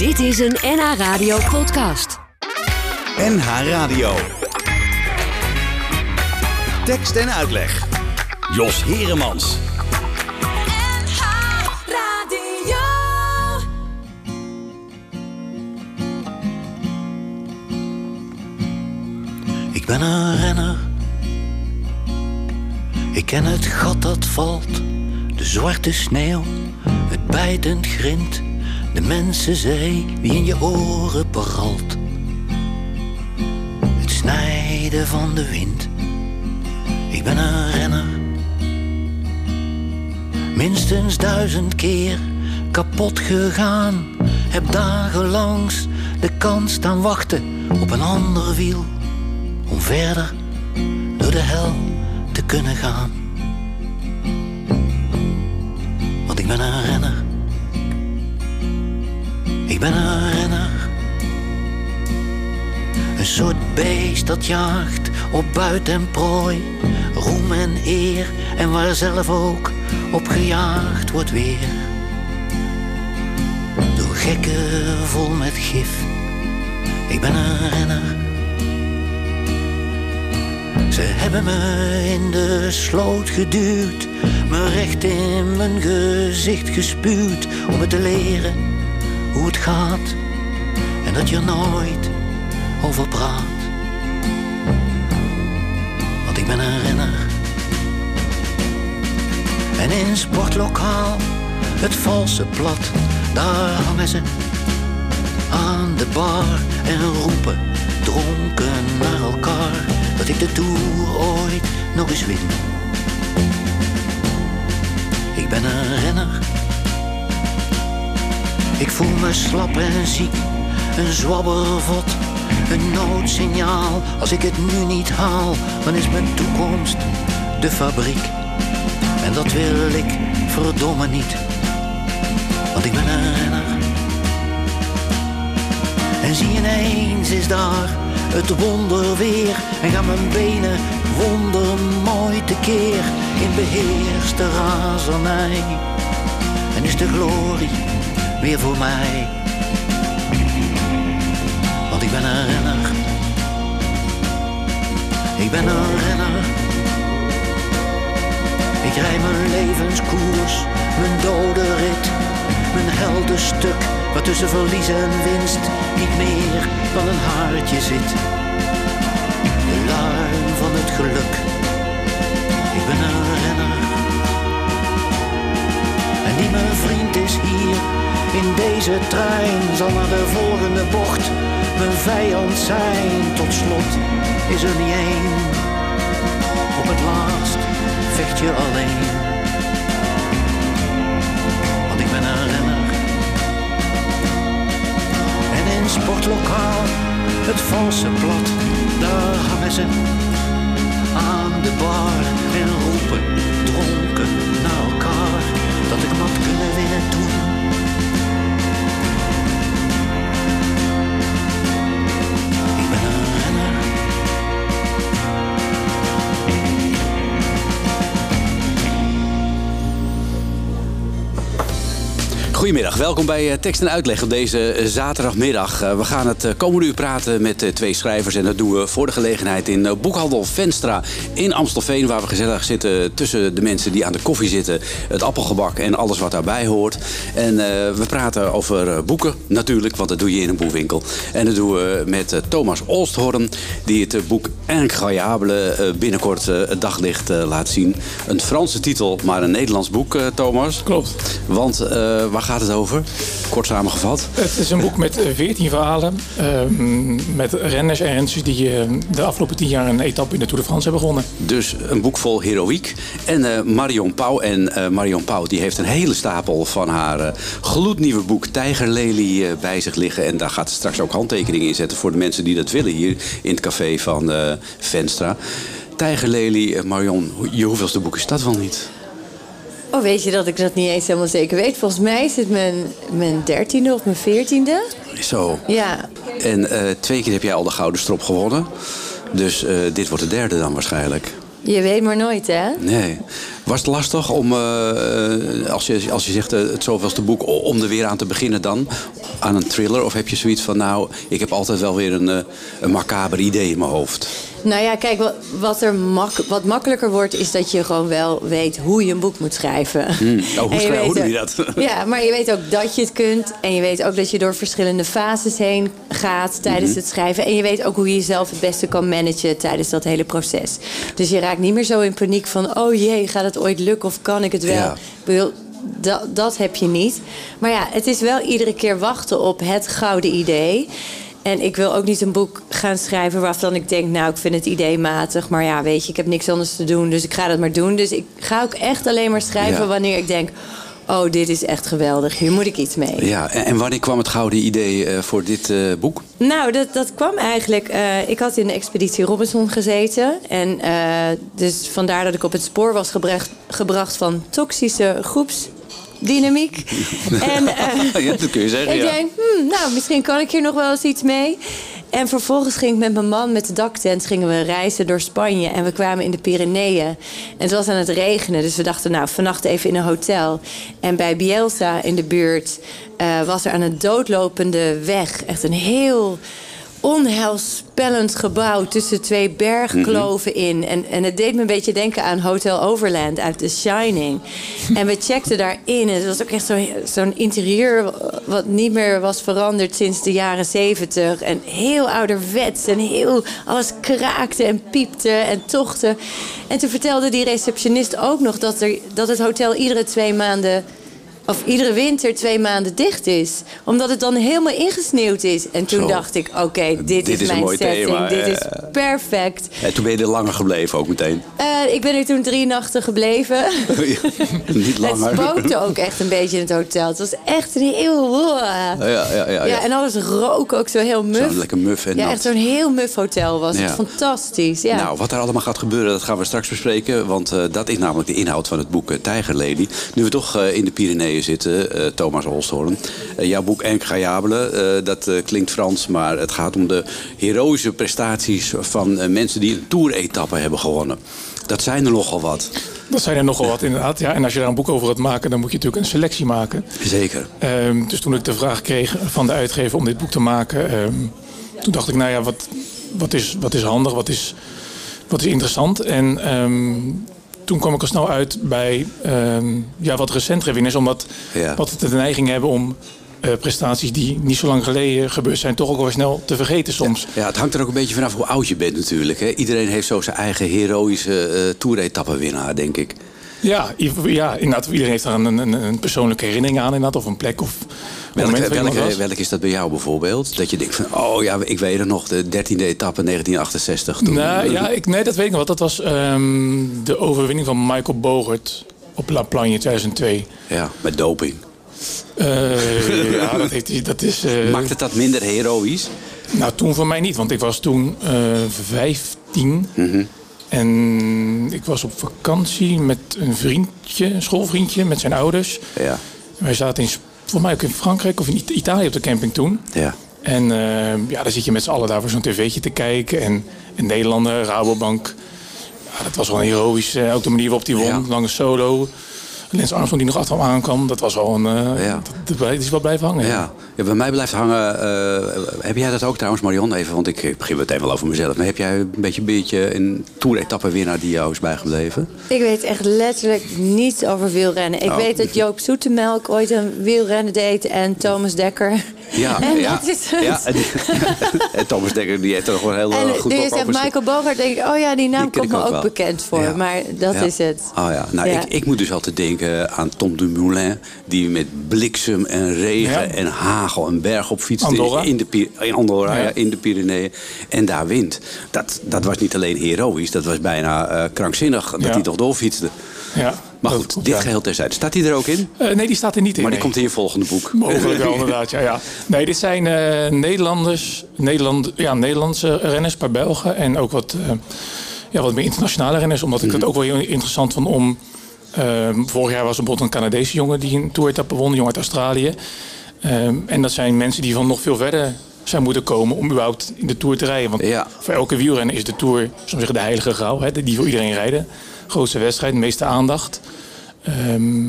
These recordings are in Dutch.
Dit is een NH Radio podcast. NH Radio. Tekst en uitleg. Jos Heremans. Ik ben een renner. Ik ken het gat dat valt, de zwarte sneeuw, het bijtend grind, de mensenzee die in je oren paralt. Het snijden van de wind. Ik ben een renner. Minstens duizend keer kapot gegaan. Heb dagenlangs de kans staan wachten op een ander wiel. Om verder door de hel te kunnen gaan. Want ik ben een renner. Ik ben een renner. Een soort beest dat jaagt op buit en prooi. Roem en eer en waar zelf ook op gejaagd wordt weer. Door gekken vol met gif. Ik ben een renner. Ze hebben me in de sloot geduwd, me recht in mijn gezicht gespuwd om me te leren hoe het gaat en dat je er nooit over praat. Want ik ben een renner. En in sportlokaal, het valse plat, daar hangen ze aan de bar en roepen dronken naar elkaar dat ik de Tour ooit nog eens win. Ik ben een renner. Ik voel me slap en ziek, een zwabbervot, een noodsignaal. Als ik het nu niet haal, dan is mijn toekomst de fabriek. En dat wil ik verdomme niet, want ik ben een renner. En zie ineens is daar het wonder weer en gaan mijn benen wondermooi tekeer in beheerste razernij. En is de glorie weer voor mij. Want ik ben een renner. Ik ben een renner. Ik rij mijn levenskoers, mijn dode rit, mijn heldenstuk, wat tussen verlies en winst niet meer dan een haartje zit. De luim van het geluk, ik ben een renner. Mijn vriend is hier, in deze trein, zal naar de volgende bocht mijn vijand zijn. Tot slot is er niet één, op het laatst vecht je alleen. Want ik ben een renner. En in sportlokaal, het valse plat, daar hangen ze aan de bar en roepen dronken naar elkaar dat ik had kunnen winnen toen. Ik Goedemiddag, welkom bij eh, Tekst en Uitleg op deze eh, zaterdagmiddag. Eh, We gaan het komende uur praten met twee schrijvers. En dat doen we voor de gelegenheid in Boekhandel Venstra in Amstelveen. Waar we gezellig zitten tussen de mensen die aan de koffie zitten. Het appelgebak en alles wat daarbij hoort. En we praten over boeken natuurlijk, want dat doe je in een boekwinkel. En dat doen we met Thomas Olsthoorn. Die het boek Incroyable binnenkort het daglicht laat zien. Een Franse titel, maar een Nederlands boek, Thomas. Klopt. Want eh, waar gaat het over? Kort samengevat. Het is een boek met eh, 14 verhalen. eh, met renners en renners die eh, de afgelopen 10 jaar een etappe in de Tour de France hebben gewonnen. Dus een boek vol heroïek. En eh, Marion Pauw. En Marion Pauw die heeft een hele stapel van haar gloednieuwe boek Tijgerlelie bij zich liggen. En daar gaat ze straks ook handtekeningen in zetten voor de mensen die dat willen hier in het café van Venstra. Tijgerlelie, Marion, je hoeveelste boek is dat wel niet? Oh, weet je dat ik dat niet eens helemaal zeker weet? Volgens mij is het mijn, mijn dertiende of mijn veertiende. Zo. Ja, En eh, twee keer heb jij al de Gouden Strop gewonnen. Dus eh, dit wordt de derde dan waarschijnlijk. Je weet maar nooit, hè? Nee. Was het lastig om, eh, als, je, als je zegt het zoveelste boek, om er weer aan te beginnen dan? Aan een thriller? Of heb je zoiets van, nou, ik heb altijd wel weer een, een macaber idee in mijn hoofd? Nou ja, kijk, wat, wat er mak wat makkelijker wordt, is dat je gewoon wel weet hoe je een boek moet schrijven. Oh, hoe, schrijf- hoe doe je dat? Ja, maar je weet ook dat je het kunt. En je weet ook dat je door verschillende fases heen gaat tijdens Mhm. het schrijven. En je weet ook hoe je jezelf het beste kan managen tijdens dat hele proces. Dus je raakt niet meer zo in paniek van... oh jee, gaat het ooit lukken of kan ik het wel? Ja. Ik bedoel, dat, dat heb je niet. Maar ja, het is wel iedere keer wachten op het gouden idee. En ik wil ook niet een boek gaan schrijven waarvan ik denk... nou, ik vind het idee matig, maar ja, weet je, ik heb niks anders te doen... dus ik ga dat maar doen. Dus ik ga ook echt alleen maar schrijven Ja. wanneer ik denk... oh, dit is echt geweldig, hier moet ik iets mee. Ja, en, wanneer kwam het gouden idee eh, voor dit eh, boek? Nou, dat, dat kwam eigenlijk. eh, ik had in de expeditie Robinson gezeten. En dus vandaar dat ik op het spoor was gebracht, gebracht van toxische groepsdynamiek. en eh, ja, dat kun je zeggen, ik ja. denk, hmm, nou, misschien kan ik hier nog wel eens iets mee. En vervolgens ging ik met mijn man met de daktent gingen we reizen door Spanje. En we kwamen in de Pyreneeën. En het was aan het regenen. Dus we dachten, nou, vannacht even in een hotel. En bij Bielsa in de buurt eh, was er aan een doodlopende weg... echt een heel onheilspellend gebouw tussen twee bergkloven in. En, en het deed me een beetje denken aan Hotel Overland uit The Shining. En we checkten daarin. En het was ook echt zo- zo'n interieur wat niet meer was veranderd sinds de jaren zeventig. En heel ouderwets. En heel, alles kraakte en piepte en tochtte. En toen vertelde die receptionist ook nog dat, er, dat het hotel iedere twee maanden of iedere winter twee maanden dicht is. Omdat het dan helemaal ingesneeuwd is. En toen Zo. dacht ik, oké, dit, Dit is, mijn mooi setting. thema, dit is perfect. En toen ben je er langer gebleven ook meteen. Eh, ik ben er toen drie nachten gebleven. Niet langer. Het spookte ook echt een beetje in het hotel. Het was echt een heel... Ja, ja, ja. ja, Ja, en alles rook ook zo heel muf. Zo'n lekker muf en ja, nat. echt zo'n heel muf hotel was Ja. het. Fantastisch, ja. Nou, wat er allemaal gaat gebeuren, dat gaan we straks bespreken. Want eh, dat is namelijk de inhoud van het boek eh, Tijgerlady. Nu we toch in de Pyreneeën zitten, eh, Thomas Holsthoorn. Eh, jouw boek Incroyable, eh dat klinkt Frans... maar het gaat om de heroïsche prestaties van mensen... die een toeretappe hebben gewonnen. Dat zijn er nogal wat. Dat zijn er nogal wat inderdaad. Ja, en als je daar een boek over gaat maken, dan moet je natuurlijk een selectie maken. Zeker. Ehm, dus toen ik de vraag kreeg van de uitgever om dit boek te maken, ehm, toen dacht ik, nou ja, wat, wat, is, wat is handig, wat is, wat is interessant? En ehm, toen kwam ik al snel uit bij ehm, ja, wat recentere winnaars, omdat Ja. wat de neiging hebben om eh, prestaties die niet zo lang geleden gebeurd zijn, toch ook wel snel te vergeten soms. Ja, het hangt er ook een beetje vanaf hoe oud je bent natuurlijk. Hè? Iedereen heeft zo zijn eigen heroïsche eh toeretappenwinnaar, denk ik. Ja, ja, inderdaad, iedereen heeft daar een, een, een persoonlijke herinnering aan, inderdaad, of een plek of Welke, was. welke is dat bij jou bijvoorbeeld? Dat je denkt van, oh ja, ik weet het nog, de 13e etappe 1968. Toen, Nou, ja, ik, nee, dat weet ik nog wel. Dat was ehm, de overwinning van Michael Bogert op La Plagne 2002. Ja, met doping. Eh, ja, dat, heeft, dat is... eh, Maakt het dat minder heroïs? Nou, toen voor mij niet, want ik was toen eh 15. Mhm. En ik was op vakantie met een vriendje, een schoolvriendje, met zijn ouders. Ja, Wij zaten in, volgens mij ook in Frankrijk of in It- Italië op de camping toen. ja. En eh, ja, dan zit je met z'n allen daar voor zo'n tv'tje te kijken. En een Nederlander, Rabobank. Ja, dat was wel een heroïsch. eh, ook de manier waarop die won. Ja. Lange solo. Lens Armstrong die nog achter hem aankwam. Dat was wel een... eh, Ja. dat, is wel blijven hangen. Ja. ja, bij mij blijft hangen. eh, heb jij dat ook trouwens, Marion? Even, want ik begin meteen wel over mezelf. Maar heb jij een beetje, beetje een toer-etappe-winnaar die jou is bijgebleven? Ik weet echt letterlijk niets over wielrennen. Ik Oh. weet dat Joop Zoetemelk ooit een wielrennen deed en Thomas Dekker. Ja, en ja. dat is het. Ja, en, en Thomas Dekker die heeft er gewoon heel En eh, goed nu op je zegt over- Michael Bogart, denk ik, oh ja, die naam Die ken komt ik me ook ook wel. bekend voor. Ja. Maar dat Ja. is het. Oh ja, nou Ja. Ik, ik moet dus altijd denken aan Tom Dumoulin... die met bliksem en regen Ja. en hagel een berg op fietste Andorra. in de, in, Andorra, Ja. in de Pyreneeën. En daar wint. Dat, dat was niet alleen heroïs, dat was bijna eh, krankzinnig... dat hij toch doorfietste. Ja, Maar goed, dit ja. geheel terzijde. Staat hij er ook in? Eh, nee, die staat er niet in. Maar die nee. komt in je volgende boek. Mogelijk wel, inderdaad. Ja, ja. Nee, dit zijn eh, Nederlanders, Nederland, ja, Nederlandse renners, paar Belgen en ook wat, ja, wat meer internationale renners. Omdat ik het ook wel heel interessant vond om. Eh, vorig jaar was er bijvoorbeeld een Canadese jongen die een toeretappe won, een jongen uit Australië. Ehm, en dat zijn mensen die van nog veel verder zou moeten komen om überhaupt in de Tour te rijden. Want Ja. voor elke wielrenner is de Tour, soms zeggen de heilige graal, hè, die voor iedereen rijden. Grootste wedstrijd, de meeste aandacht. Ehm,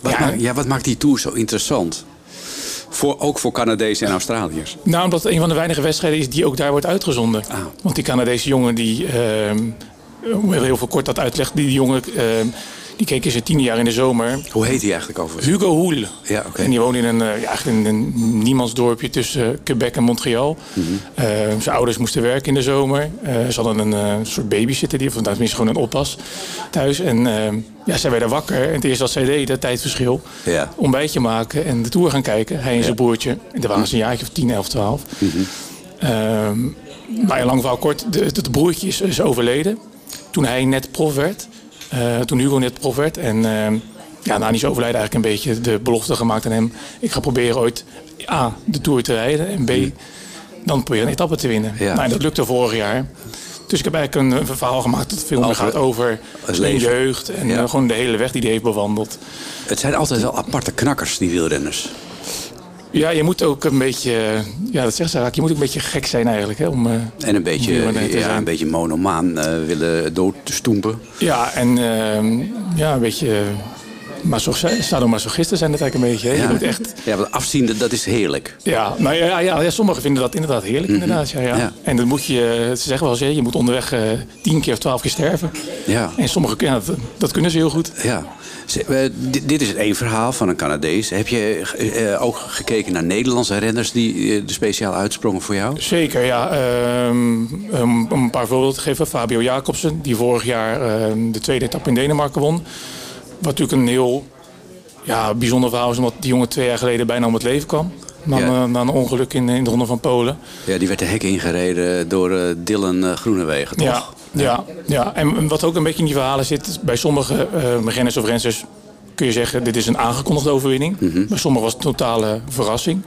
Wat, ja, maakt, ja, wat maakt die Tour zo interessant? Voor, ook voor Canadezen en Australiërs. Nou, omdat het een van de weinige wedstrijden is die ook daar wordt uitgezonden. Ah. Want die Canadese jongen die, ehm, om heel veel kort dat uitlegt, die jongen ehm, die keek in zijn tiende jaar in de zomer. Hoe heet die eigenlijk over? Hugo Hoel. Ja, oké. En die woonde in een, eh, eigenlijk in een niemandsdorpje tussen eh, Quebec en Montreal. Mhm. Eh, zijn ouders moesten werken in de zomer. Eh, ze hadden een eh, soort babysitter, die, of tenminste gewoon een oppas thuis. En eh, ja, zij werden wakker. En het eerste wat zij deden, tijdverschil, Ja. ontbijtje maken en de Tour gaan kijken. Hij en zijn broertje. En daar waren ze een jaartje of 10, 11, 12. Mhm. Ehm, maar lang verhaal kort, het broertje is, is overleden. Toen hij net prof werd. Eh, toen Hugo net prof werd. En ehm, ja, na die zijn overlijden eigenlijk een beetje de belofte gemaakt aan hem. Ik ga proberen ooit A, de Tour te rijden. En B, dan proberen een etappe te winnen. Ja. Nou, en dat lukte vorig jaar. Dus ik heb eigenlijk een, verhaal gemaakt dat veel meer gaat over zijn jeugd. En Ja. eh, gewoon de hele weg die hij heeft bewandeld. Het zijn altijd wel aparte knakkers, die wielrenners. Ja, je moet ook een beetje, ja dat zegt ze je moet ook een beetje gek zijn eigenlijk. Hè, om, eh, En een beetje, wielrenner te ja, zijn. een beetje monomaan eh, willen doodstoempen. Ja, en ehm, ja, een beetje uh, sadomasochisten zijn het eigenlijk een beetje. Hè? Je moet echt, Ja, want afzien, dat- dat is heerlijk. ja, nou ja, ja, ja, sommigen vinden dat inderdaad heerlijk. inderdaad, ja, ja. Mhm. Ja. En dan moet je, ze zeggen wel eens, je moet onderweg eh, tien keer of twaalf keer sterven. Ja. En sommigen, ja, dat, dat kunnen ze heel goed. Ja. Eh, dit, is één verhaal van een Canadees. Heb je eh, ook gekeken naar Nederlandse renners die eh, er speciaal uitsprongen voor jou? Zeker, ja. Um, om een paar voorbeelden te geven. Fabio Jacobsen, die vorig jaar ehm, de tweede etappe in Denemarken won. Wat natuurlijk een heel ja, bijzonder verhaal is, omdat die jongen twee jaar geleden bijna om het leven kwam. Na, Ja. een- na een ongeluk in, in de Ronde van Polen. Ja, die werd de hek ingereden door eh, Dylan eh, Groenewegen, toch? Ja, ja, ja, en wat ook een beetje in die verhalen zit, bij sommige renners of rensters kun je zeggen, dit is een aangekondigde overwinning. Bij sommigen was het een totale verrassing.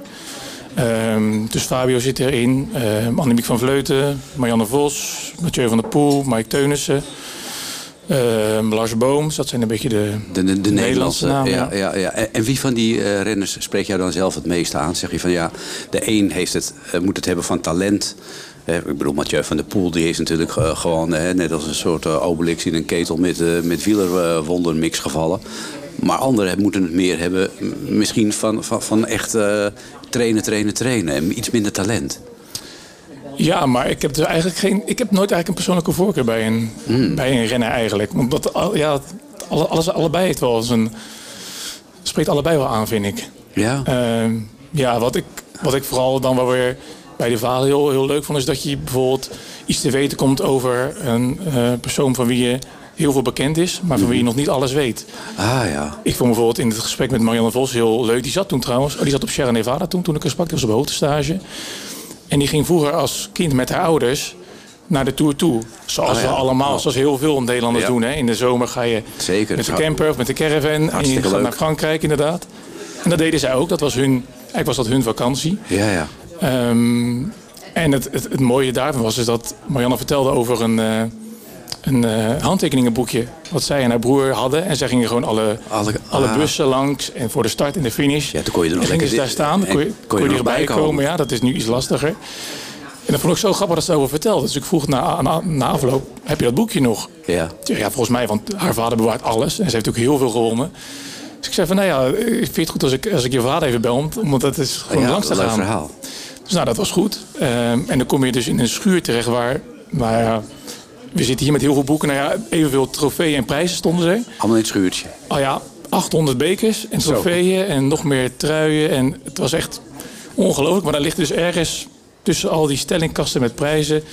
Ehm, dus Fabio zit erin, ehm Annemiek van Vleuten, Marianne Vos, Mathieu van der Poel, Mike Teunissen, ehm, Lars Booms. Dat zijn een beetje de, De, de, de Nederlandse. namen. ja, ja, ja. En, en wie van die eh, renners spreekt jou dan zelf het meest aan? Zeg je van ja, de een heeft het, moet het hebben van talent. Eh, ik bedoel, Mathieu van der Poel die is natuurlijk eh, gewoon eh, net als een soort obelix in een ketel met, met wielerwondermix gevallen. Maar anderen moeten het meer hebben, misschien van, van, van echt trainen, trainen, trainen. En iets minder talent. Ja, maar ik heb dus eigenlijk geen. Ik heb nooit eigenlijk een persoonlijke voorkeur bij een, bij een renner eigenlijk. Want dat, al- ja, het- alle, alles, allebei heeft wel zijn. Spreekt allebei wel aan, vind ik. Ja, Ehm, ja, wat ik, wat ik vooral dan wel weer bij de verhalen heel, heel leuk vond, is dat je bijvoorbeeld iets te weten komt over een eh, persoon van wie je heel veel bekend is, maar van wie je nog niet alles weet. ah ja. Ik vond bijvoorbeeld in het gesprek met Marianne Vos heel leuk. Die zat toen trouwens, oh, die zat op Sierra Nevada toen, toen ik haar sprak. Die was op hoogtestage. En die ging vroeger als kind met haar ouders naar de Tour toe. Zoals Oh ja. we allemaal, Oh. zoals heel veel Nederlanders Ja. doen. Hè. In de zomer ga je Zeker. met de camper of met de caravan. En je gaat naar Frankrijk inderdaad. En dat deden zij ook. Dat was hun, eigenlijk was dat hun vakantie. Ja, ja. Ehm, en het, het, het mooie daarvan was is dat Marianne vertelde over een, eh, een eh, handtekeningenboekje. Wat zij en haar broer hadden. En zij gingen gewoon alle, Alle- alle ah. bussen langs. En voor de start en de finish. Ja, toen kon je er nog lekker daar staan. Kon je, kon je, er erbij bij komen. komen. Ja, dat is nu iets lastiger. En dat vond ik zo grappig dat ze over vertelde. Dus ik vroeg na, na, na afloop, heb je dat boekje nog? Ja. Ja, volgens mij, want haar vader bewaart alles. En ze heeft ook heel veel gewonnen. Dus ik zei van, nou ja, ik vind het goed als ik, als ik je vader even bel. Want dat is gewoon ja, langs te gaan. verhaal. Dus nou, dat was goed. Ehm, en dan kom je dus in een schuur terecht waar... We zitten hier met heel veel boeken. Nou ja, evenveel trofeeën en prijzen stonden er. Allemaal in het schuurtje. Oh ja, 800 bekers en trofeeën en nog meer truien. En het was echt ongelooflijk. Maar daar ligt dus ergens tussen al die stellingkasten met prijzen...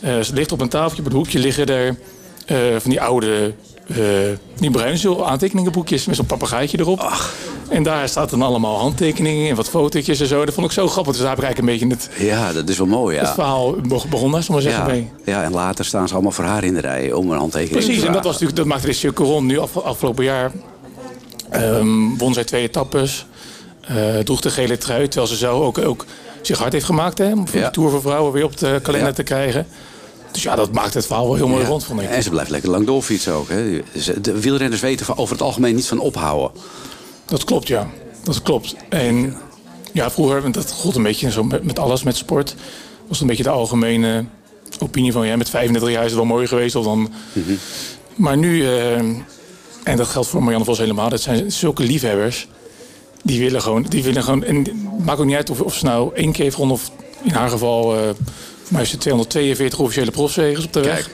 eh, het ligt op een tafeltje, op het hoekje liggen er eh, van die oude... eh die bruinzeel aantekeningenboekjes met zo'n papegaaitje erop. En daar staat dan allemaal handtekeningen en wat fotootjes en zo. Dat vond ik zo grappig. Dus daar heb ik eigenlijk een beetje het, Ja, dat is wel mooi, het ja. verhaal be- begonnen, zullen we maar zeggen. Ja, mee. ja, en later staan ze allemaal voor haar in de rij om een handtekening te Precies, en dat, was natuurlijk, dat maakte de rond. Nu af, afgelopen jaar ehm, won zij twee etappes. eh droeg de gele trui, terwijl ze zelf ook, ook zich hard heeft gemaakt... Hè, om voor Ja. de Tour voor Vrouwen weer op de kalender Ja. te krijgen. Dus ja, dat maakt het verhaal wel heel mooi Ja. rond, vond ik. En ze blijft lekker lang doorfietsen ook. Hè. De wielrenners weten over het algemeen niet van ophouden. Dat klopt, ja. Dat klopt. En Ja, vroeger, dat gold een beetje zo met, met alles met sport. Was een beetje de algemene opinie van ja, met 35 jaar is het wel mooi geweest. Of dan... Maar nu, eh, en dat geldt voor Marianne Vos helemaal, dat zijn zulke liefhebbers. Die willen gewoon, die willen gewoon, en het maakt ook niet uit of, of ze nou één keer of in haar geval, eh voor mij is het 242 officiële profzegers op de weg. Kijk.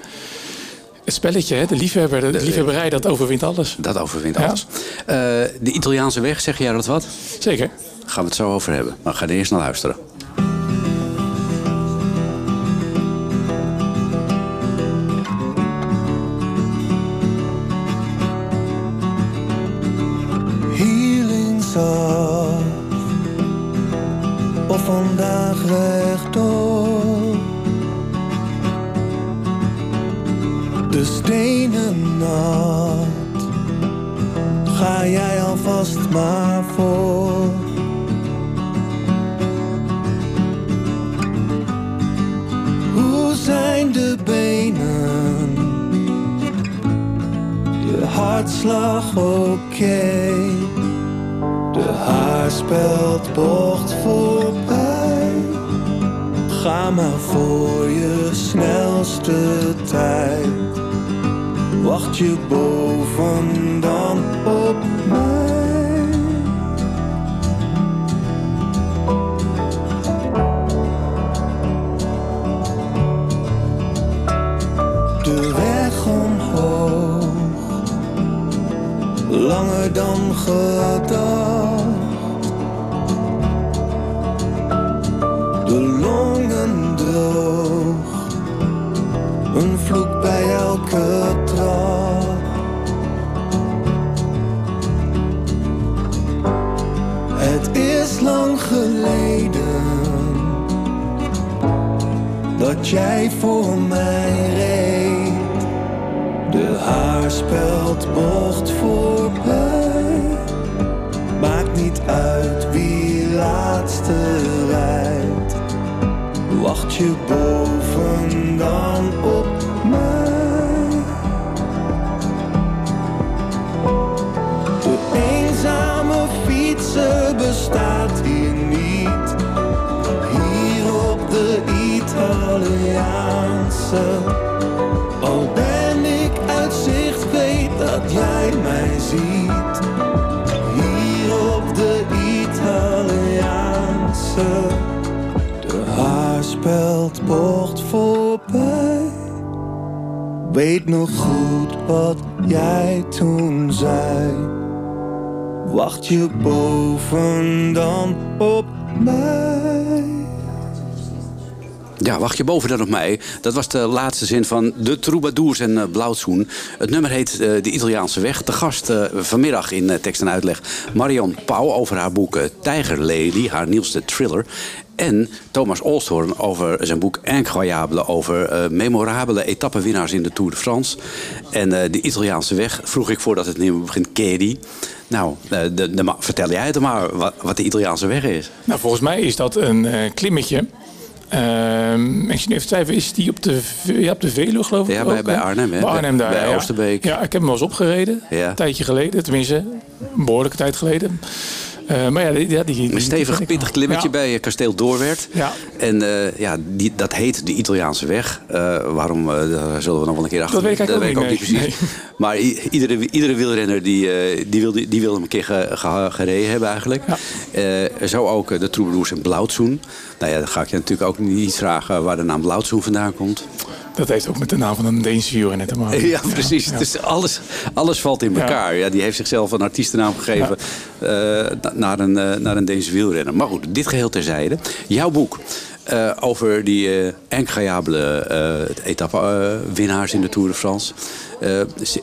Het spelletje, hè, de liefhebber, de, liefhebberij, dat overwint alles. Dat overwint Ja. alles. Eh, de Italiaanse weg, zeg jij dat wat? Zeker. Daar gaan we het zo over hebben. Maar we gaan eerst naar luisteren. Maar voor. Hoe zijn de benen? Je hartslag oké. De haarspeldbocht voorbij. Ga maar voor je snelste tijd. Wacht je boven dan op mij? Dan gedacht. De longen droog, een vloek bij elke trap. Het is lang geleden dat jij voor mij reed. De haarspeldbocht voorbij. Niet uit wie laatste rijdt. Wacht je boven dan op mij? De eenzame fietser bestaat hier niet. Hier op de Italiaanse. Al ben ik uit zicht, weet dat jij mij ziet. De haarspeldbocht voorbij. Weet nog goed wat jij toen zei. Wacht je boven dan op mij? Ja, wacht je boven dan op mij. Dat was de laatste zin van De Troubadours en uh, Blauwzoen. Het nummer heet uh, De Italiaanse Weg. De gast uh, vanmiddag in tekst en uitleg Marion Pauw over haar boek Tijger Lady, haar nieuwste thriller. En Thomas Olsthoorn over zijn boek Incroyable... over memorabele etappenwinnaars in de Tour de France. En De Italiaanse Weg vroeg ik voordat het nummer begint, Kedi. Nou, vertel jij het maar wat, wat de Italiaanse weg is. Nou, volgens mij is dat een klimmetje... Um, ik even twijfelen, is die op de, ja, op de Veluwe geloof ik Ja, bij, Arnhem. Hè? Bij Arnhem daar, Bij ja. Oosterbeek. Ja, ik heb hem wel eens opgereden. Ja. Een tijdje geleden, tenminste. Een behoorlijke tijd geleden. Uh, maar ja, die, een stevig, pittig klimmetje ja. bij Kasteel Doorwerth. Ja. En uh, ja, die, dat heet de Italiaanse weg. Uh, waarom, daar zullen we nog wel een keer achter. Dat weet ik, dat weet ik ook niet precies. Nee. Maar iedere, iedere wielrenner die, die, wil, die wil hem een keer ge, ge, gereden hebben eigenlijk. Ja. zo ook de Troubadours en Blauwzoen. Nou ja, dan ga ik je natuurlijk ook niet vragen waar de naam Blauwzoen vandaan komt. Dat heeft ook met de naam van een Deense wielrenner te maken. Ja, precies. Ja. Dus alles, alles valt in elkaar. Ja. ja. die heeft zichzelf een artiestennaam gegeven uh, naar, een, uh, naar een Deense wielrenner. Maar goed, dit geheel terzijde. Jouw boek uh, over die uh, incroyabele etappe-winnaars in de Tour de France.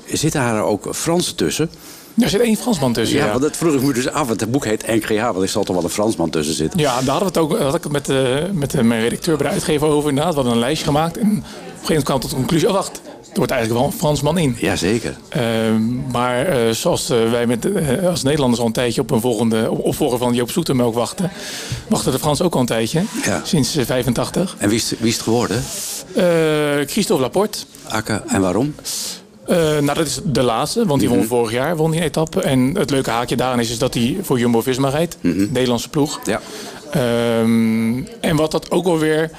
zitten daar ook Fransen tussen? Er zit één Fransman tussen. Ja, Ja, want dat vroeg ik me dus af. Want het boek heet Incroyable. Er zal toch wel een Fransman tussen zitten? Ja, daar hadden we het ook had ik het met, met mijn redacteur bij de uitgever over. Inderdaad, we hadden een lijstje gemaakt. En gegeven moment kwam tot de conclusie: oh, wacht, er wordt eigenlijk wel een Fransman in. Jazeker. Uh, maar uh, zoals wij met, als Nederlanders al een tijdje op een volgende opvolger van Joop Zoetemelk wachten, wachten de Fransen ook al een tijdje. Ja. Sinds 85. En wie is, wie is het geworden? Christophe Laporte. Akka, en waarom? Eh, nou, dat is de laatste, want die won vorig jaar won die een etappe. En het leuke haakje daarin is, is dat hij voor Jumbo-Visma rijdt. Nederlandse ploeg. Ja. Ehm, en wat dat ook alweer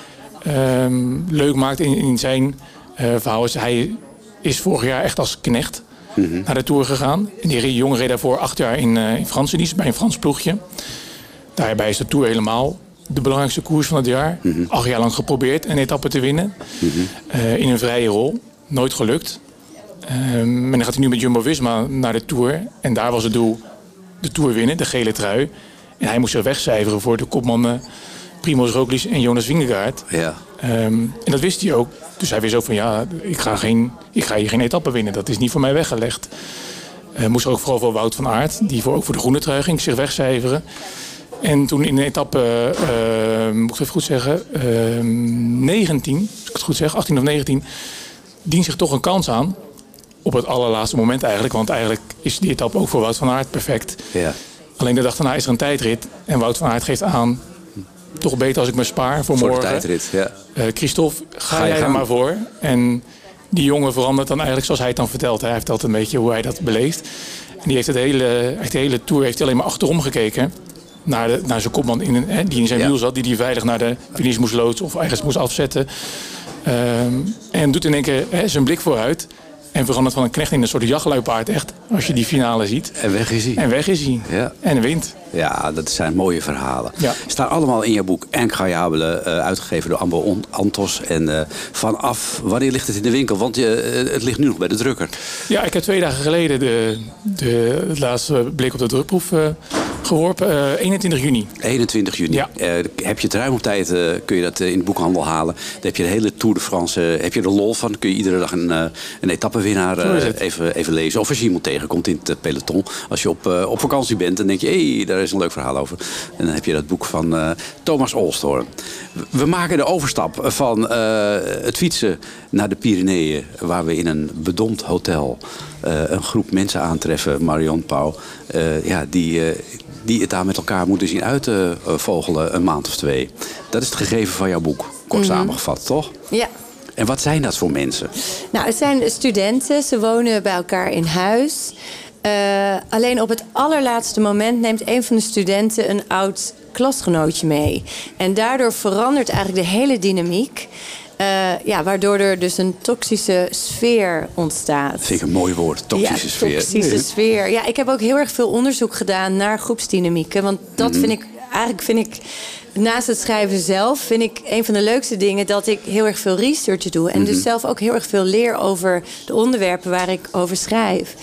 leuk maakt in, in zijn eh, verhaal is... hij is vorig jaar echt als knecht naar de Tour gegaan. En die jongen reed daarvoor acht jaar in, eh in Franse dienst bij een Frans ploegje. Daarbij is de Tour helemaal de belangrijkste koers van het jaar. Acht jaar lang geprobeerd een etappe te winnen. Eh, in een vrije rol. Nooit gelukt. Ehm, en dan gaat hij nu met Jumbo-Visma naar de Tour. En daar was het doel de Tour winnen, de gele trui. En hij moest zich wegcijferen voor de kopmannen Primoz Roglic en Jonas Vingegaard. Ja. Ehm, en dat wist hij ook. Dus hij wist ook van ja, ik ga, geen, ik ga hier geen etappe winnen. Dat is niet voor mij weggelegd. Eh moest ook vooral voor Wout van Aert, die voor, ook voor de groene trui ging, zich wegcijferen. En toen in de etappe, eh, moet ik even goed zeggen, eh, 19, als ik het goed zeg, 18 of 19, dient zich toch een kans aan. Op het allerlaatste moment eigenlijk, want eigenlijk is die etappe ook voor Wout van Aert perfect. Ja. Alleen de dag daarna is er een tijdrit en Wout van Aert geeft aan, toch beter als ik me spaar voor, Voor de morgen. tijdrit, ja. Eh, Christophe, ga, jij er maar voor. En die jongen verandert dan eigenlijk zoals hij het dan vertelt. Hij vertelt een beetje hoe hij dat beleeft. En die heeft het hele, echt de hele tour heeft alleen maar achterom gekeken. Naar, de, naar zijn kopman in een, hè, die in zijn Ja. wiel zat. Die die veilig naar de finish moest loodsen of ergens moest afzetten. Ehm, en doet in één keer hè, zijn blik vooruit. En verandert van een knecht in een soort jachtluipaard echt. Als je die finale ziet. En weg is hij. En weg is hij. Ja. En wint. Ja, dat zijn mooie verhalen. Ja. Staan allemaal in je boek Incroyable, eh uitgegeven door Ambo Antos. En eh, vanaf, wanneer ligt het in de winkel? Want je, eh, het ligt nu nog bij de drukker. Ja, ik heb twee dagen geleden de, de, het laatste blik op de drukproef geworpen. Eh, 21 juni. 21 juni. Ja. Heb je het ruim op tijd, kun je dat in de boekhandel halen. Dan heb je de hele Tour de France, heb je er lol van. kun je iedere dag een, een etappewinnaar Eh, even, even lezen. Of als je iemand tegenkomt in het peloton. Als je op, eh, op vakantie bent, dan denk je, hé, hey, daar is een leuk verhaal over. En dan heb je dat boek van eh, Thomas Olstorn. We maken de overstap van het fietsen naar de Pyreneeën. Waar we in een bedompt hotel een groep mensen aantreffen. Marion Pauw. ja, die... die het daar met elkaar moeten zien uitvogelen een maand of twee. Dat is het gegeven van jouw boek, kort samengevat, toch? Ja. En wat zijn dat voor mensen? Nou, het zijn studenten. Ze wonen bij elkaar in huis. Eh, alleen op het allerlaatste moment neemt een van de studenten een oud klasgenootje mee. En daardoor verandert eigenlijk de hele dynamiek. Eh, ja, waardoor er dus een toxische sfeer ontstaat. Vind ik een mooi woord, toxische ja, sfeer. Toxische sfeer. Ja, ik heb ook heel erg veel onderzoek gedaan naar groepsdynamieken. Want dat Mhm. vind ik, eigenlijk vind ik, naast het schrijven zelf, vind ik een van de leukste dingen dat ik heel erg veel research doe. En Mhm. dus zelf ook heel erg veel leer over de onderwerpen waar ik over schrijf.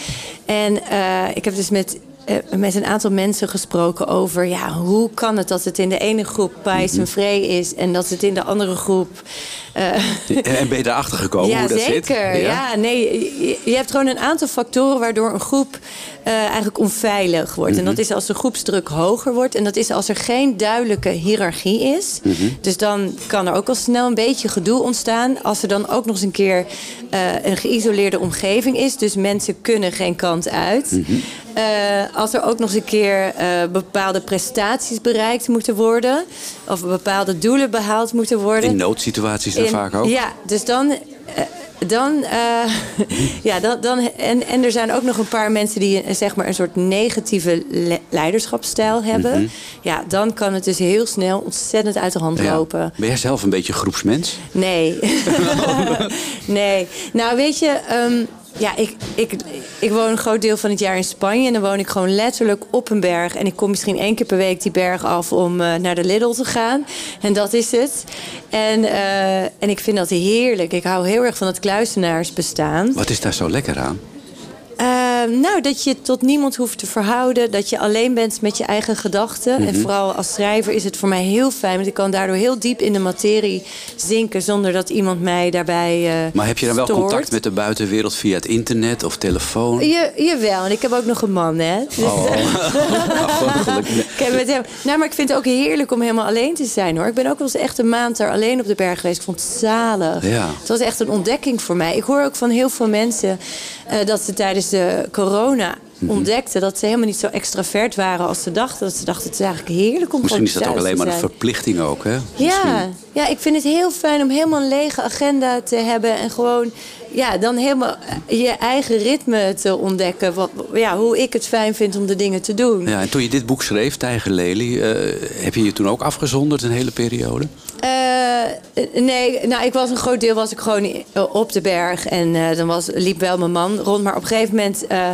En eh, ik heb dus met. Eh, met een aantal mensen gesproken over ja, hoe kan het dat het in de ene groep Mhm. en vree is en dat het in de andere groep eh, En ben je erachter gekomen ja, hoe dat zit? zeker. Ja? nee, je, hebt gewoon een aantal factoren waardoor een groep eh, eigenlijk onveilig wordt. Mhm. En dat is als de groepsdruk hoger wordt. En dat is als er geen duidelijke hiërarchie is. Mhm. Dus dan kan er ook al snel een beetje gedoe ontstaan. Als er dan ook nog eens een keer een geïsoleerde omgeving is. Dus mensen kunnen geen kant uit. Mhm. Als er ook nog eens een keer eh, bepaalde prestaties bereikt moeten worden. Of bepaalde doelen behaald moeten worden. In noodsituaties dan In- vaak ook? Ja, dus dan. eh, dan, eh, ja, dan, dan en, en er zijn ook nog een paar mensen die zeg maar een soort negatieve le- leiderschapsstijl hebben. Ja, dan kan het dus heel snel ontzettend uit de hand Ja. lopen. Ben jij zelf een beetje groepsmens? Nee. nee. Nou, weet je, ehm, ja, ik, ik, ik woon een groot deel van het jaar in Spanje. En dan woon ik gewoon letterlijk op een berg. En ik kom misschien één keer per week die berg af om eh, naar de Lidl te gaan. En dat is het. En, eh, en ik vind dat heerlijk. Ik hou heel erg van het kluizenaarsbestaan. Wat is daar zo lekker aan? Eh, nou, dat je tot niemand hoeft te verhouden. Dat je alleen bent met je eigen gedachten. Mhm. En vooral als schrijver is het voor mij heel fijn. Want ik kan daardoor heel diep in de materie zinken... zonder dat iemand mij daarbij eh Maar heb je dan wel stoort. contact met de buitenwereld via het internet of telefoon? Je, jawel, en ik heb ook nog een man, hè. Dus, Oh. Nou, gelukkig. ik heb met hem, nou, maar ik vind het ook heerlijk om helemaal alleen te zijn, hoor. Ik ben ook wel eens echt een maand daar alleen op de berg geweest. Ik vond het zalig. Ja. Het was echt een ontdekking voor mij. Ik hoor ook van heel veel mensen eh, dat ze tijdens de corona ontdekte dat ze helemaal niet zo extravert waren als ze dachten. Dat ze dachten, het is eigenlijk heerlijk om Misschien is dat ook alleen maar een verplichting ook, hè? Ja, ja, ik vind het heel fijn om helemaal een lege agenda te hebben. En gewoon ja, dan helemaal je eigen ritme te ontdekken. Wat, ja, hoe ik het fijn vind om de dingen te doen. Ja, en toen je dit boek schreef, Tijger Lely, eh, heb je je toen ook afgezonderd een hele periode? Eh, nee, nou, ik was een groot deel was ik gewoon i- op de berg. En eh, dan was, liep wel mijn man rond. Maar op een gegeven moment, eh,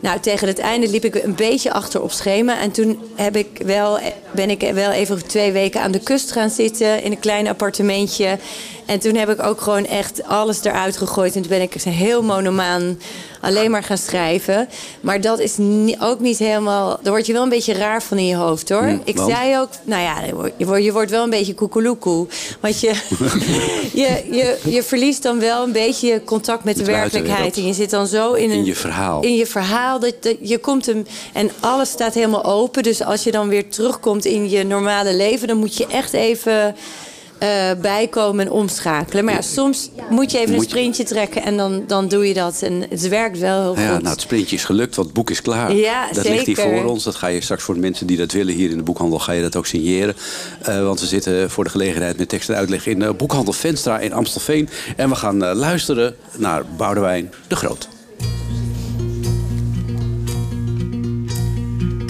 nou, tegen het einde liep ik een beetje achter op schema. En toen heb ik wel, ben ik wel even twee weken aan de kust gaan zitten in een klein appartementje. En toen heb ik ook gewoon echt alles eruit gegooid. En toen ben ik heel monomaan alleen maar gaan schrijven. Maar dat is ook niet helemaal... Daar word je wel een beetje raar van in je hoofd, hoor. Hm, ik zei ook... Nou ja, je wordt, je wordt wel een beetje koekeloekoe. Want je, je, je, je verliest dan wel een beetje je contact met de werkelijkheid. En je zit dan zo in, een, In je verhaal. In je verhaal. Dat, dat, je komt hem, en alles staat helemaal open. Dus als je dan weer terugkomt in je normale leven... dan moet je echt even... eh, bijkomen en omschakelen. Maar ja, soms moet je even Moet een je- sprintje trekken en dan, dan doe je dat. En het werkt wel heel Ja, goed. nou, het sprintje is gelukt, want het boek is klaar. Ja, dat ligt hier voor ons. Dat ga je straks voor de mensen die dat willen hier in de boekhandel... ga je dat ook signeren. Eh, want we zitten voor de gelegenheid met tekst en uitleg... in de boekhandel Venstra in Amstelveen. En we gaan eh, luisteren naar Boudewijn de Groot.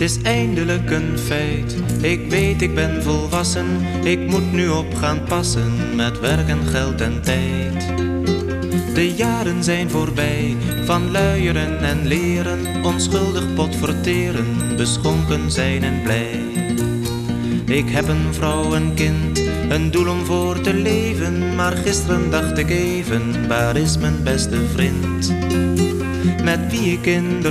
Het is eindelijk een feit. Ik weet, ik ben volwassen. Ik moet nu op gaan passen met werk en geld en tijd. De jaren zijn voorbij van luieren en leren, onschuldig pot verteren, beschonken zijn en blij. Ik heb een vrouw, een kind, een doel om voor te leven, maar gisteren dacht ik even, waar is mijn beste vriend? Met wie ik in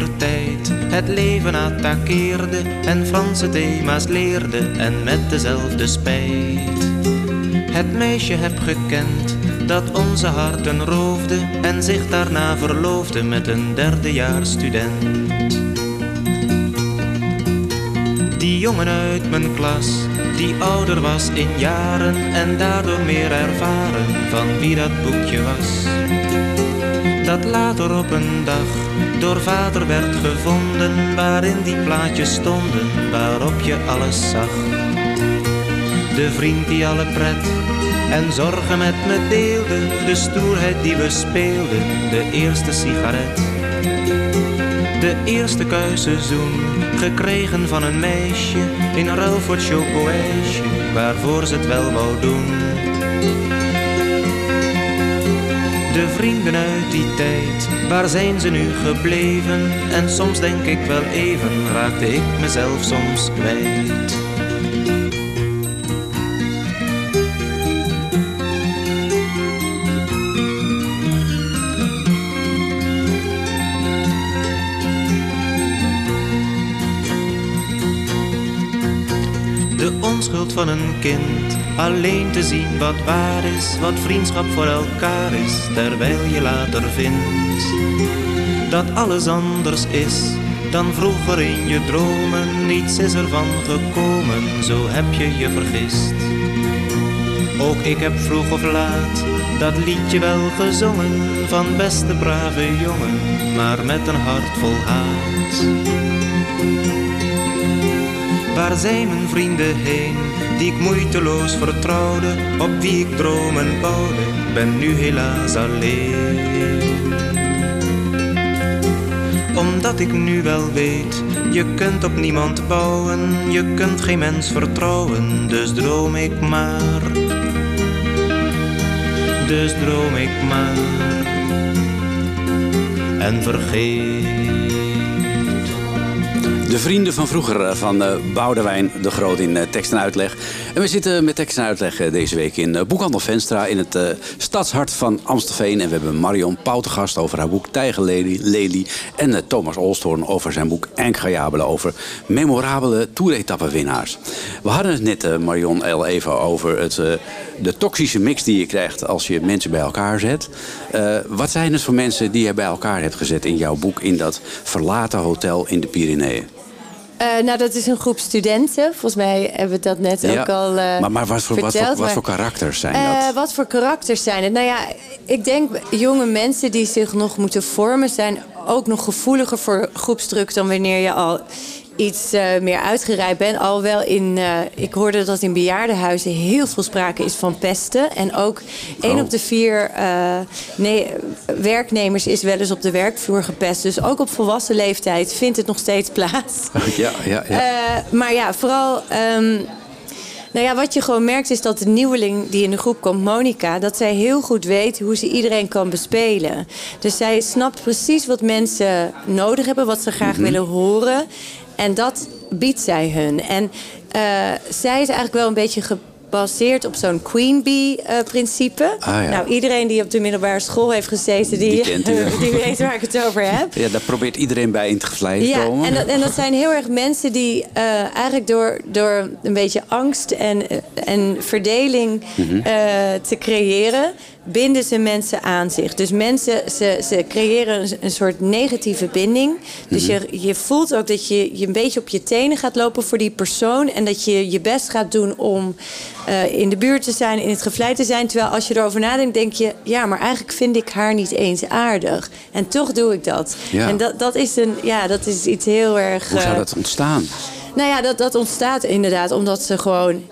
het leven attaqueerde en Franse thema's leerde en met dezelfde spijt. Het meisje heb gekend dat onze harten roofde en zich daarna verloofde met een derdejaars student. Die jongen uit mijn klas, die ouder was in jaren en daardoor meer ervaren van wie dat boekje was dat later op een dag door vader werd gevonden, waarin die plaatjes stonden, waarop je alles zag. De vriend die alle pret en zorgen met me deelde, de stoerheid die we speelden, de eerste sigaret. De eerste kuiseizoen, gekregen van een meisje, in ruil voor chocoijsje, waarvoor ze het wel wou doen. De vrienden uit die tijd, waar zijn ze nu gebleven? En soms denk ik wel even, raakte ik mezelf soms kwijt. De onschuld van een kind, alleen te zien wat waar is, wat vriendschap voor elkaar is, terwijl je later vindt dat alles anders is dan vroeger in je dromen. Niets is ervan gekomen, zo heb je je vergist. Ook ik heb vroeg of laat dat liedje wel gezongen van beste brave jongen, maar met een hart vol haat. Waar zijn mijn vrienden heen, die ik moeiteloos vertrouwde, op wie ik dromen bouwde, ben nu helaas alleen. Omdat ik nu wel weet, je kunt op niemand bouwen, je kunt geen mens vertrouwen, dus droom ik maar. Dus droom ik maar en vergeet. De vrienden van vroeger eh, van eh, Boudewijn de Groot in eh, tekst en uitleg. En we zitten met tekst en uitleg deze week in Boekhandel Venstra in het stadshart van Amstelveen. En we hebben Marion Pauw over haar boek Tijgerlely Lely. En Thomas Olstorn over zijn boek Enkgajabelen over memorabele toeretappenwinnaars. We hadden het net, Marion, al even over het, de toxische mix die je krijgt als je mensen bij elkaar zet. Wat zijn het voor mensen die je bij elkaar hebt gezet in jouw boek in dat verlaten hotel in de Pyreneeën? Eh, nou, dat is een groep studenten. Volgens mij hebben we dat net ook al eh maar maar wat, voor, wat, voor, wat voor karakters zijn Eh, dat? wat voor karakters zijn het? Nou ja, ik denk jonge mensen die zich nog moeten vormen zijn ook nog gevoeliger voor groepsdruk dan wanneer je al iets eh, meer uitgereikt bent. Alhoewel in, eh, ik hoorde dat in bejaardenhuizen heel veel sprake is van pesten. En ook één Oh. op de vier eh, nee, werknemers is wel eens op de werkvloer gepest. Dus ook op volwassen leeftijd vindt het nog steeds plaats. Ja, ja, ja. Maar ja, vooral. ehm, nou ja, wat je gewoon merkt is dat de nieuweling die in de groep komt, Monica, dat zij heel goed weet hoe ze iedereen kan bespelen. Dus zij snapt precies wat mensen nodig hebben, wat ze graag willen horen. En dat biedt zij hun. En eh, zij is eigenlijk wel een beetje gebaseerd op zo'n queen bee eh, principe. Ah, ja. Nou, iedereen die op de middelbare school heeft gezeten, die, Die weet waar ik het over heb. ja, daar probeert iedereen bij in te te Ja, komen. en dat, en dat zijn heel erg mensen die eh, eigenlijk door, door een beetje angst en, en verdeling Mhm. te creëren, binden ze mensen aan zich. Dus mensen, ze, ze creëren een, een soort negatieve binding. Dus Mhm. je, je voelt ook dat je, je een beetje op je tenen gaat lopen voor die persoon. En dat je je best gaat doen om eh, in de buurt te zijn, in het gevleid te zijn. Terwijl als je erover nadenkt, denk je... ja, maar eigenlijk vind ik haar niet eens aardig. En toch doe ik dat. Ja. En dat, dat, is een, ja, dat is iets heel erg... Hoe zou eh, dat ontstaan? nou ja, dat, dat ontstaat inderdaad omdat ze gewoon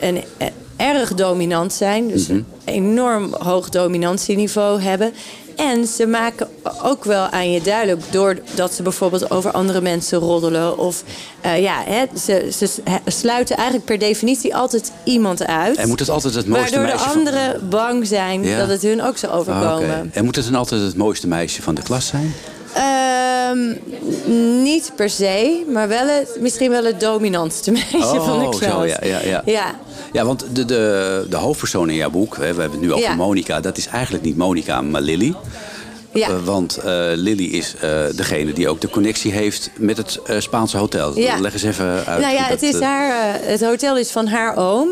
een, e- erg dominant zijn. Dus Mhm. een enorm hoog dominantieniveau hebben. En ze maken ook wel aan je duidelijk... doordat ze bijvoorbeeld over andere mensen roddelen. Of eh, ja, hè, ze, ze sluiten eigenlijk per definitie altijd iemand uit. En moet het altijd het mooiste Waardoor de meisje van... anderen bang zijn Ja. dat het hun ook zou Ah, overkomen. En moet het dan altijd het mooiste meisje van de klas zijn? Ehm, niet per se, maar wel het, misschien wel het dominantste meisje Oh, van de klas. zo, ja, ja, ja. ja. Ja, want de, de, de hoofdpersoon in jouw boek, hè, we hebben het nu over Ja. Monica, dat is eigenlijk niet Monica, maar Lily. Ja. Eh, want eh, Lily is eh, degene die ook de connectie heeft met het Spaanse hotel. Ja. Leg eens even uit. Nou ja, het, is Mhm. haar, het hotel is van haar oom.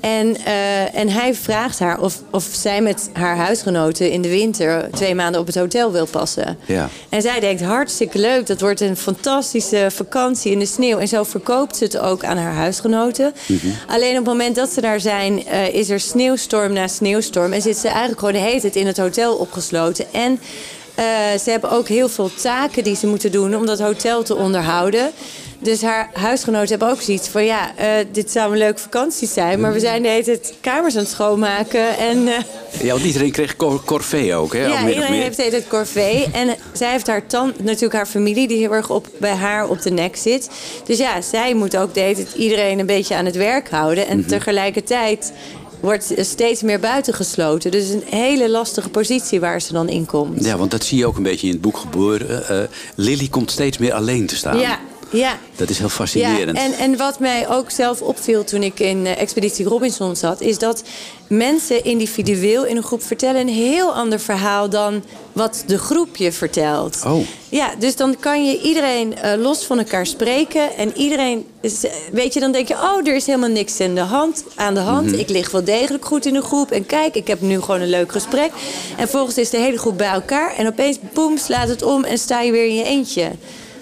en, eh, en hij vraagt haar of, of zij met haar huisgenoten in de winter twee maanden op het hotel wil passen. Ja. En zij denkt, hartstikke leuk, dat wordt een fantastische vakantie in de sneeuw. En zo verkoopt ze het ook aan haar huisgenoten. Mhm. Alleen op het moment dat ze daar zijn, is er sneeuwstorm na sneeuwstorm. En zit ze eigenlijk gewoon de hele tijd in het hotel opgesloten. En eh, ze hebben ook heel veel taken die ze moeten doen om dat hotel te onderhouden. Dus haar huisgenoten hebben ook zoiets van... ja, eh, dit zou een leuke vakantie zijn... maar we zijn de hele tijd kamers aan het schoonmaken. En eh, Ja, want iedereen kreeg cor corvée ook, hè? ja, iedereen meer. heeft de hele tijd corvée. En zij heeft haar tand, natuurlijk haar familie... die heel erg op, bij haar op de nek zit. Dus ja, zij moet ook de hele tijd iedereen een beetje aan het werk houden. En Mhm. tegelijkertijd wordt steeds meer buitengesloten. Dus een hele lastige positie waar ze dan in komt. Ja, want dat zie je ook een beetje in het boek gebeuren. Eh, Lily komt steeds meer alleen te staan. Ja, ja. Dat is heel Ja, fascinerend. en, en wat mij ook zelf opviel toen ik in eh, Expeditie Robinson zat, is dat mensen individueel in een groep vertellen een heel ander verhaal dan wat de groep je vertelt. Oh. Ja, dus dan kan je iedereen eh, los van elkaar spreken en iedereen, eh, weet je, dan denk je, oh, er is helemaal niks aan de hand. Aan de hand. Mhm. Ik lig wel degelijk goed in de groep en kijk, ik heb nu gewoon een leuk gesprek. En volgens is de hele groep bij elkaar en opeens, boem, slaat het om en sta je weer in je eentje.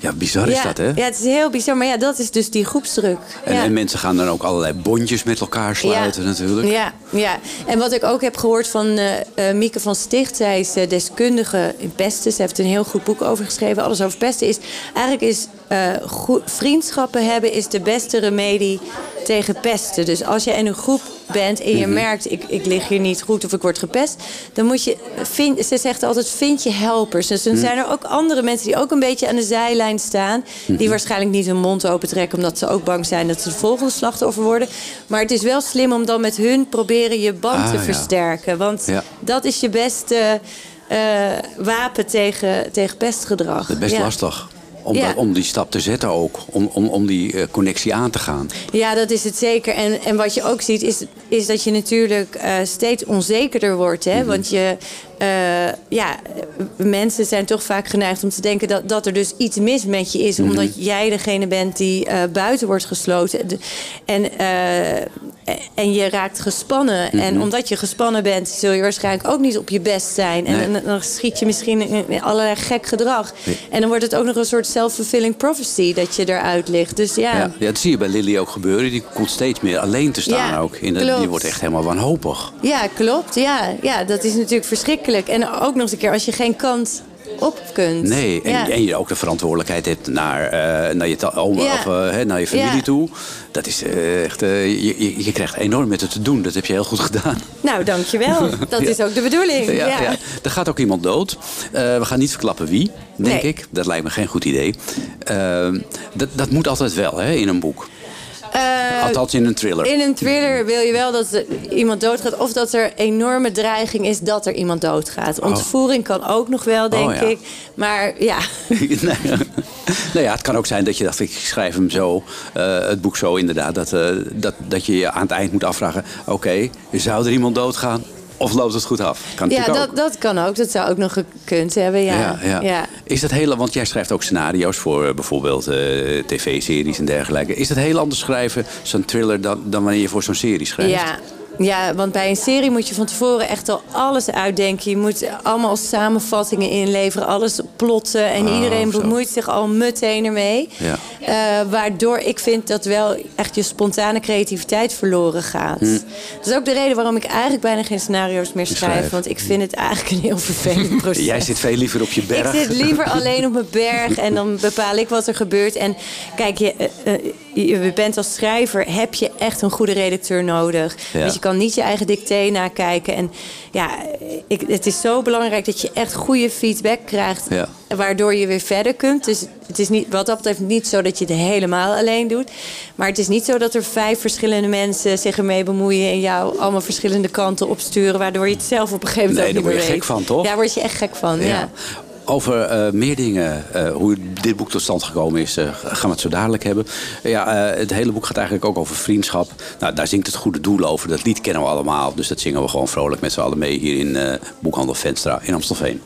Ja, bizar is ja, dat, hè? Ja, het is heel bizar. Maar ja, dat is dus die groepsdruk. En, ja. en mensen gaan dan ook allerlei bondjes met elkaar sluiten natuurlijk. Ja, ja, en wat ik ook heb gehoord van eh, eh, Mieke van Sticht, zij is eh, deskundige in pesten. Ze heeft een heel goed boek over geschreven, alles over pesten. Is, eigenlijk is vriendschappen hebben is de beste remedie tegen pesten. Dus als je in een groep bent en je Mhm. merkt, ik, ik lig hier niet goed of ik word gepest, dan moet je, vind, ze zegt altijd, vind je helpers. Dus Mhm. dan zijn er ook andere mensen die ook een beetje aan de zijlijn staan, die Mhm. waarschijnlijk niet hun mond open trekken, omdat ze ook bang zijn dat ze de volgende slachtoffer worden. Maar het is wel slim om dan met hun proberen je band Ah, te ja. versterken. Want Ja. dat is je beste eh, wapen tegen, tegen pestgedrag. Dat is best Ja. lastig. Om, Ja. om die stap te zetten ook. Om, om, om die eh, connectie aan te gaan. Ja, dat is het zeker. En, en wat je ook ziet, is, is dat je natuurlijk eh, steeds onzekerder wordt. Hè? Want je, eh, ja, mensen zijn toch vaak geneigd om te denken dat, dat er dus iets mis met je is. Omdat jij degene bent die eh, buiten wordt gesloten. En, eh, en je raakt gespannen. En omdat je gespannen bent, zul je waarschijnlijk ook niet op je best zijn. En, dan- schiet je misschien in allerlei gek gedrag. Nee. En dan wordt het ook nog een soort self-fulfilling prophecy dat je eruit ligt. Dus ja. Ja. Ja, dat zie je bij Lily ook gebeuren. Die komt steeds meer alleen te staan Ja, ook. In de, die wordt echt helemaal wanhopig. Ja, klopt. Ja, ja, dat is natuurlijk verschrikkelijk. En ook nog eens een keer, als je geen kant op kunt. Nee, en, Ja. en je ook de verantwoordelijkheid hebt naar, eh, naar je, oma, Ja. of, eh, naar je familie Ja. toe. Dat is eh, echt, je, je, krijgt enorm met het te doen. Dat heb je heel goed gedaan. Nou, dankjewel. Dat is ook de bedoeling. Ja. Er gaat ook iemand dood. We gaan niet verklappen wie, denk Nee. ik. Dat lijkt me geen goed idee. Dat, dat moet altijd wel, hè, in een boek. Eh, Althans in een thriller. In een thriller wil je wel dat er iemand doodgaat. Of dat er enorme dreiging is dat er iemand doodgaat. Ontvoering kan ook nog wel, denk Oh, ja. ik. Maar ja, nou ja, het kan ook zijn dat je dacht, ik schrijf hem zo, eh, het boek zo inderdaad, dat, eh, dat, dat je je aan het eind moet afvragen, oké, zou er iemand doodgaan of loopt het goed af? Kan ja dat, dat kan ook. Dat zou ook nog gekund hebben. Ja. Ja, ja. Ja. Is dat hele, want jij schrijft ook scenario's voor eh, bijvoorbeeld eh, tv-series en dergelijke. Is dat heel anders schrijven, zo'n thriller, dan, dan wanneer je voor zo'n serie schrijft? Ja. Ja, want bij een serie moet je van tevoren echt al alles uitdenken. Je moet allemaal samenvattingen inleveren, alles plotten. En Ah, iedereen zo. bemoeit zich al meteen ermee. Ja. Eh, waardoor ik vind dat wel echt je spontane creativiteit verloren gaat. Hm. Dat is ook de reden waarom ik eigenlijk bijna geen scenario's meer schrijf. Schrijf. Want ik vind het eigenlijk een heel vervelend proces. Jij zit veel liever op je berg. Ik zit liever alleen op mijn berg en dan bepaal ik wat er gebeurt. En kijk, je, eh, eh, je bent als schrijver, heb je echt een goede redacteur nodig. Ja. Want je kan niet je eigen dicté nakijken. En ja, ik, het is zo belangrijk dat je echt goede feedback krijgt. Ja. Waardoor je weer verder kunt. Dus het is niet, wat dat betreft niet zo dat je het helemaal alleen doet. Maar het is niet zo dat er vijf verschillende mensen zich ermee bemoeien... en jou allemaal verschillende kanten opsturen... waardoor je het zelf op een gegeven moment Nee, daar word je meer gek weet. van, toch? Daar word je echt gek van, ja. Over eh, meer dingen, eh, hoe dit boek tot stand gekomen is, eh, gaan we het zo dadelijk hebben. Ja, het hele boek gaat eigenlijk ook over vriendschap. Nou, daar zingt het goede doel over. Dat lied kennen we allemaal. Dus dat zingen we gewoon vrolijk met z'n allen mee hier in Boekhandel Venstra in Amstelveen.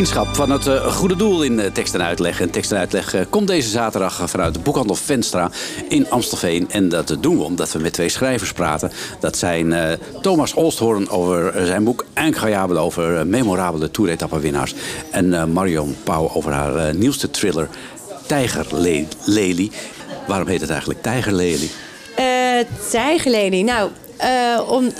Vriendschap van het eh, goede doel in eh, tekst en uitleg. En tekst en uitleg eh, komt deze zaterdag vanuit de boekhandel Venstra in Amstelveen. En dat doen we omdat we met twee schrijvers praten. Dat zijn Thomas Olsthoorn over zijn boek Incroyable over memorabele toeretappewinnaars. En Marion Pauw over haar nieuwste thriller Tijgerlelie. Waarom heet het eigenlijk Tijgerlelie? Eh tijgerlelie. Nou, om,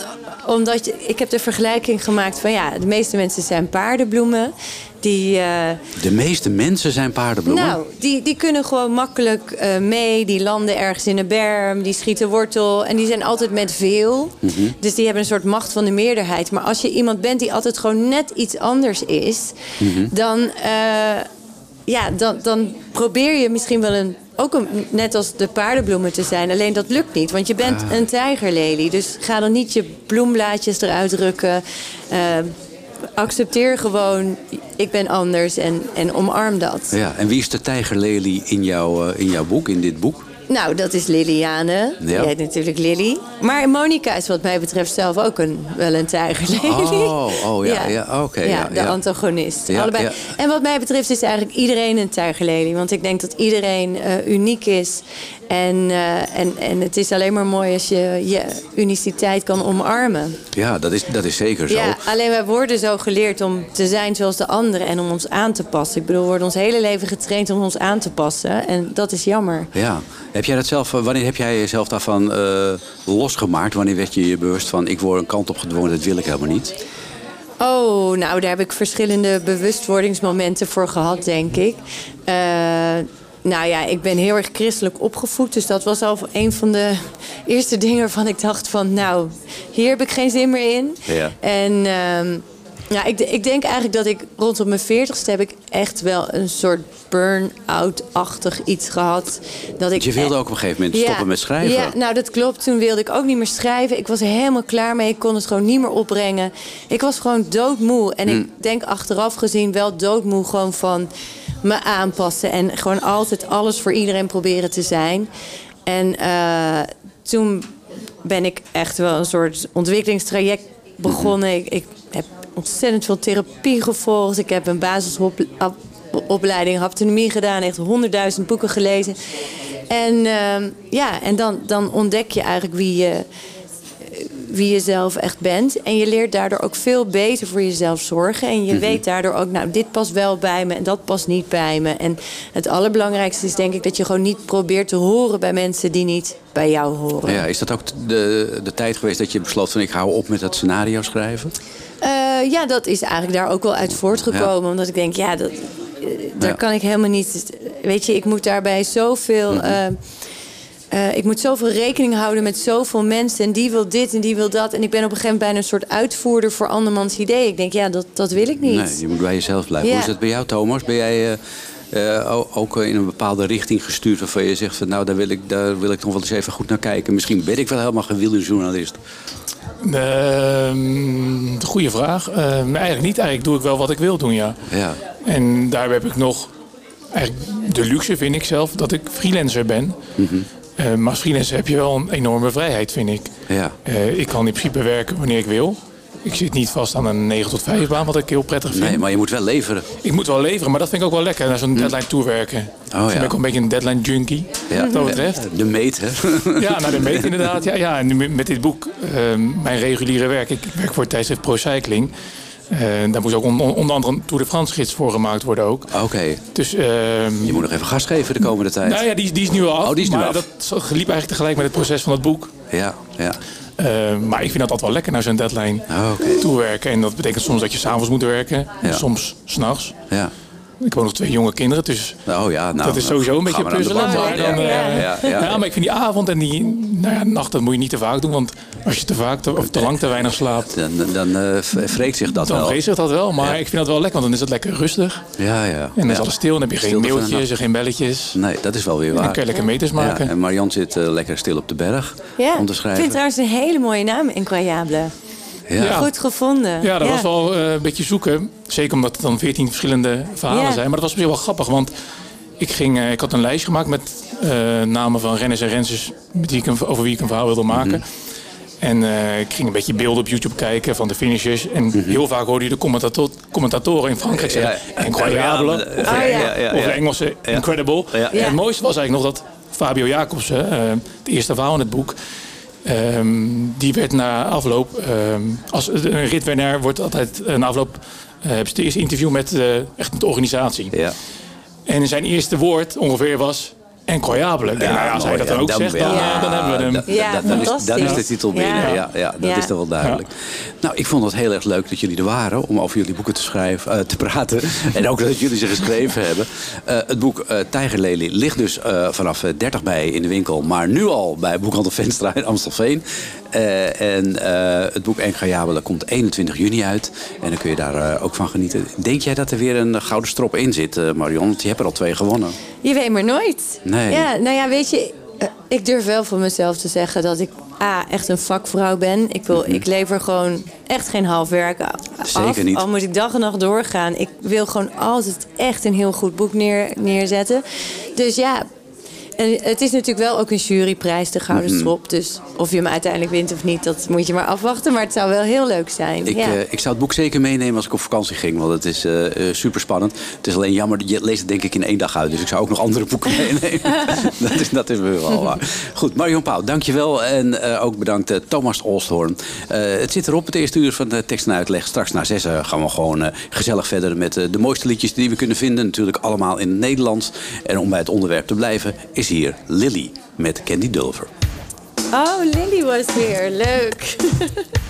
omdat je, ik heb de vergelijking gemaakt van ja, de meeste mensen zijn paardenbloemen. Die, eh, De meeste mensen zijn paardenbloemen. nou, die, die kunnen gewoon makkelijk eh, mee. Die landen ergens in een berm, die schieten wortel. En die zijn altijd met veel. Dus die hebben een soort macht van de meerderheid. Maar als je iemand bent die altijd gewoon net iets anders is, dan, eh, ja, dan, dan probeer je misschien wel een. Ook een, net als de paardenbloemen te zijn. Alleen dat lukt niet, want je bent een tijgerlelie. Dus ga dan niet je bloemblaadjes eruit drukken. Accepteer gewoon, ik ben anders en, en omarm dat. Ja, en wie is de tijgerlelie in, jouw eh, in jouw boek, in dit boek? Nou, dat is Liliane. Ja. Die heet natuurlijk Lily. Maar Monica is wat mij betreft zelf ook een, wel een tijgerlelie. Oh, oh ja, ja, oké, ja, de ja. antagonist. Ja, Allebei. En wat mij betreft is eigenlijk iedereen een tijgerlelie. Want ik denk dat iedereen eh, uniek is. En, eh, en, en het is alleen maar mooi als je je uniciteit kan omarmen. Ja, dat is, dat is zeker zo. Ja, alleen wij worden zo geleerd om te zijn zoals de anderen en om ons aan te passen. Ik bedoel, we worden ons hele leven getraind om ons aan te passen. En dat is jammer. Ja. Heb jij dat zelf, eh, wanneer heb jij jezelf daarvan eh, losgemaakt? Wanneer werd je je bewust van, ik word een kant op gedwongen, dat wil ik helemaal niet? Oh, nou, daar heb ik verschillende bewustwordingsmomenten voor gehad, denk ik. Nou ja, ik ben heel erg christelijk opgevoed. Dus dat was al een van de eerste dingen waarvan ik dacht van... nou, hier heb ik geen zin meer in. Ja. En ehm, ja, ik, ik denk eigenlijk dat ik rondom mijn veertigste... heb ik echt wel een soort burn-out-achtig iets gehad. Dat ik Je wilde ook op een gegeven moment stoppen met schrijven. Ja, nou dat klopt. Toen wilde ik ook niet meer schrijven. Ik was er helemaal klaar mee. Ik kon het gewoon niet meer opbrengen. Ik was gewoon doodmoe. En ik denk achteraf gezien wel doodmoe gewoon van me aanpassen. En gewoon altijd alles voor iedereen proberen te zijn. En eh, toen ben ik echt wel een soort ontwikkelingstraject begonnen. Ik, heb ontzettend veel therapie gevolgd. Ik heb een basisopleiding haptonomie gedaan. Echt honderdduizend boeken gelezen. En ehm, ja, en dan, dan ontdek je eigenlijk wie je, wie je zelf echt bent. En je leert daardoor ook veel beter voor jezelf zorgen. En je weet daardoor ook, nou, dit past wel bij me en dat past niet bij me. En het allerbelangrijkste is denk ik dat je gewoon niet probeert te horen bij mensen die niet bij jou horen. Ja, is dat ook de, de tijd geweest dat je besloot van ik hou op met dat scenario schrijven? Eh, ja, dat is eigenlijk daar ook wel uit voortgekomen. Omdat ik denk, ja, dat, eh, daar Ja. kan ik helemaal niet. Weet je, ik moet daarbij zoveel. Mhm. eh, eh, ik moet zoveel rekening houden met zoveel mensen. En die wil dit en die wil dat. En ik ben op een gegeven moment bijna een soort uitvoerder voor andermans ideeën. Ik denk, ja, dat, dat wil ik niet. Nee, je moet bij jezelf blijven. Ja. Hoe is dat bij jou, Thomas? Ben jij eh, eh, ook in een bepaalde richting gestuurd waarvan je zegt van nou, daar wil ik, daar wil ik nog wel eens even goed naar kijken. Misschien ben ik wel helemaal geen wilde journalist. Ehm, goeie vraag. Ehm, eigenlijk niet. Eigenlijk doe ik wel wat ik wil doen, ja. Ja. En daar heb ik nog eigenlijk de luxe, vind ik zelf, dat ik freelancer ben. Eh, maar als freelancer heb je wel een enorme vrijheid, vind ik. Ja. Eh, ik kan in principe werken wanneer ik wil. Ik zit niet vast aan een 9 tot 5 baan, wat ik heel prettig vind. Nee, maar je moet wel leveren. Ik moet wel leveren, maar dat vind ik ook wel lekker. Naar zo'n deadline toewerken. Oh, ik ben ja. ook een beetje een deadline junkie, Ja. wat dat betreft. De meet, hè? Ja, naar de meet inderdaad. Ja, ja. En nu met dit boek, ehm, mijn reguliere werk. Ik werk voor het tijdschrift Pro Cycling. Eh, daar moest ook on- on- onder andere een Tour de France gids voor gemaakt worden ook. Oké. Dus, ehm, Je moet nog even gas geven de komende tijd. nou ja, die, die is nu al af. Oh, die is nu maar af. dat liep eigenlijk tegelijk met het proces van het boek. Ja, ja. Eh, maar ik vind dat altijd wel lekker naar zo'n deadline Oh, Oké. toewerken. En dat betekent soms dat je s'avonds moet werken. Ja. Soms s'nachts. Ja. Ik woon nog twee jonge kinderen, dus Oh ja, nou. dat is sowieso een beetje puzzelen. Maar dan, ja, eh, ja, ja, ja, maar ik vind die avond en die nou ja, nacht, dat moet je niet te vaak doen. Want als je te vaak te, of te lang te weinig slaapt, Dan, dan, dan eh, v- wreekt zich dat dan wel. vrees ik dat wel. Maar Ja. ik vind dat wel lekker, want dan is het lekker rustig. Ja, ja. En dan is alles stil. Dan heb je geen mailtjes en geen belletjes. Nee, dat is wel weer En dan waar. kan je lekker meters maken. Ja, en Marian zit eh, lekker stil op de berg Ja, om te ik schrijven. vind trouwens een hele mooie naam, Incroyable. Ja. Ja. Goed gevonden. Ja, dat was wel eh, een beetje zoeken. Zeker omdat het dan veertien verschillende verhalen Ja. zijn. Maar dat was zich wel grappig, want ik, ging, eh, ik had een lijstje gemaakt met eh, namen van renners en rensters met wie ik een, over wie ik een verhaal wilde maken. En eh, ik ging een beetje beelden op YouTube kijken van de finishers. En heel vaak hoorde je de commentator, commentatoren in Frankrijk zeggen... Ja. incroyable. Ja, of, ja, ja, ja, of ja. de Engelse incredible. Ja. En het mooiste was eigenlijk nog dat Fabio Jacobsen, eh, het eerste verhaal in het boek... ehm, die werd na afloop... ehm, als een ritwinnaar wordt altijd na afloop... eh, ze het eerste interview met, eh, echt met de organisatie. Ja. En zijn eerste woord ongeveer was... Incroyable. Nou ja, als hij dat dan ook Ja, zegt, dan, ja. eh, dan hebben we hem. Da- da- Ja, da- dan, is, dan is de titel binnen. Ja, Ja. ja, dat Ja. is toch wel duidelijk. Nou, ik vond het heel erg leuk dat jullie er waren om over jullie boeken te schrijven, eh, te praten. en ook dat jullie ze geschreven hebben. Eh, het boek eh Tijgerlelie ligt dus eh, vanaf eh, 30 mei in de winkel, maar nu al bij Boekhandel Venstra in Amstelveen. Eh, en eh, het boek Encroyabele komt 21 juni uit. En dan kun je daar eh, ook van genieten. Denk jij dat er weer een gouden strop in zit, Marion? Want je hebt er al twee gewonnen. Je weet maar nooit. Nee. Ja, nou ja, weet je, ik durf wel van mezelf te zeggen dat ik A, echt een vakvrouw ben. Ik, wil, ik lever gewoon echt geen half werk af. Zeker niet. Al moet ik dag en nacht doorgaan. Ik wil gewoon altijd echt een heel goed boek neer, neerzetten. Dus ja, en het is natuurlijk wel ook een juryprijs, de Gouden Strop. Dus of je hem uiteindelijk wint of niet, dat moet je maar afwachten. Maar het zou wel heel leuk zijn. Ik, ja. eh, ik zou het boek zeker meenemen als ik op vakantie ging. Want het is super spannend. Het is alleen jammer, je leest het denk ik in één dag uit. Dus ik zou ook nog andere boeken meenemen. dat, is, dat is wel waar. Goed, Marion Pauw, dankjewel. En eh, ook bedankt eh, Thomas Olsthoorn. Eh, het zit erop, het eerste uur van de tekst en uitleg. Straks na zes eh, gaan we gewoon eh, gezellig verder met eh, de mooiste liedjes die we kunnen vinden. Natuurlijk allemaal in het Nederlands. En om bij het onderwerp te blijven is hier Lily met Candy Dulver. Oh, Lily was weer. Leuk.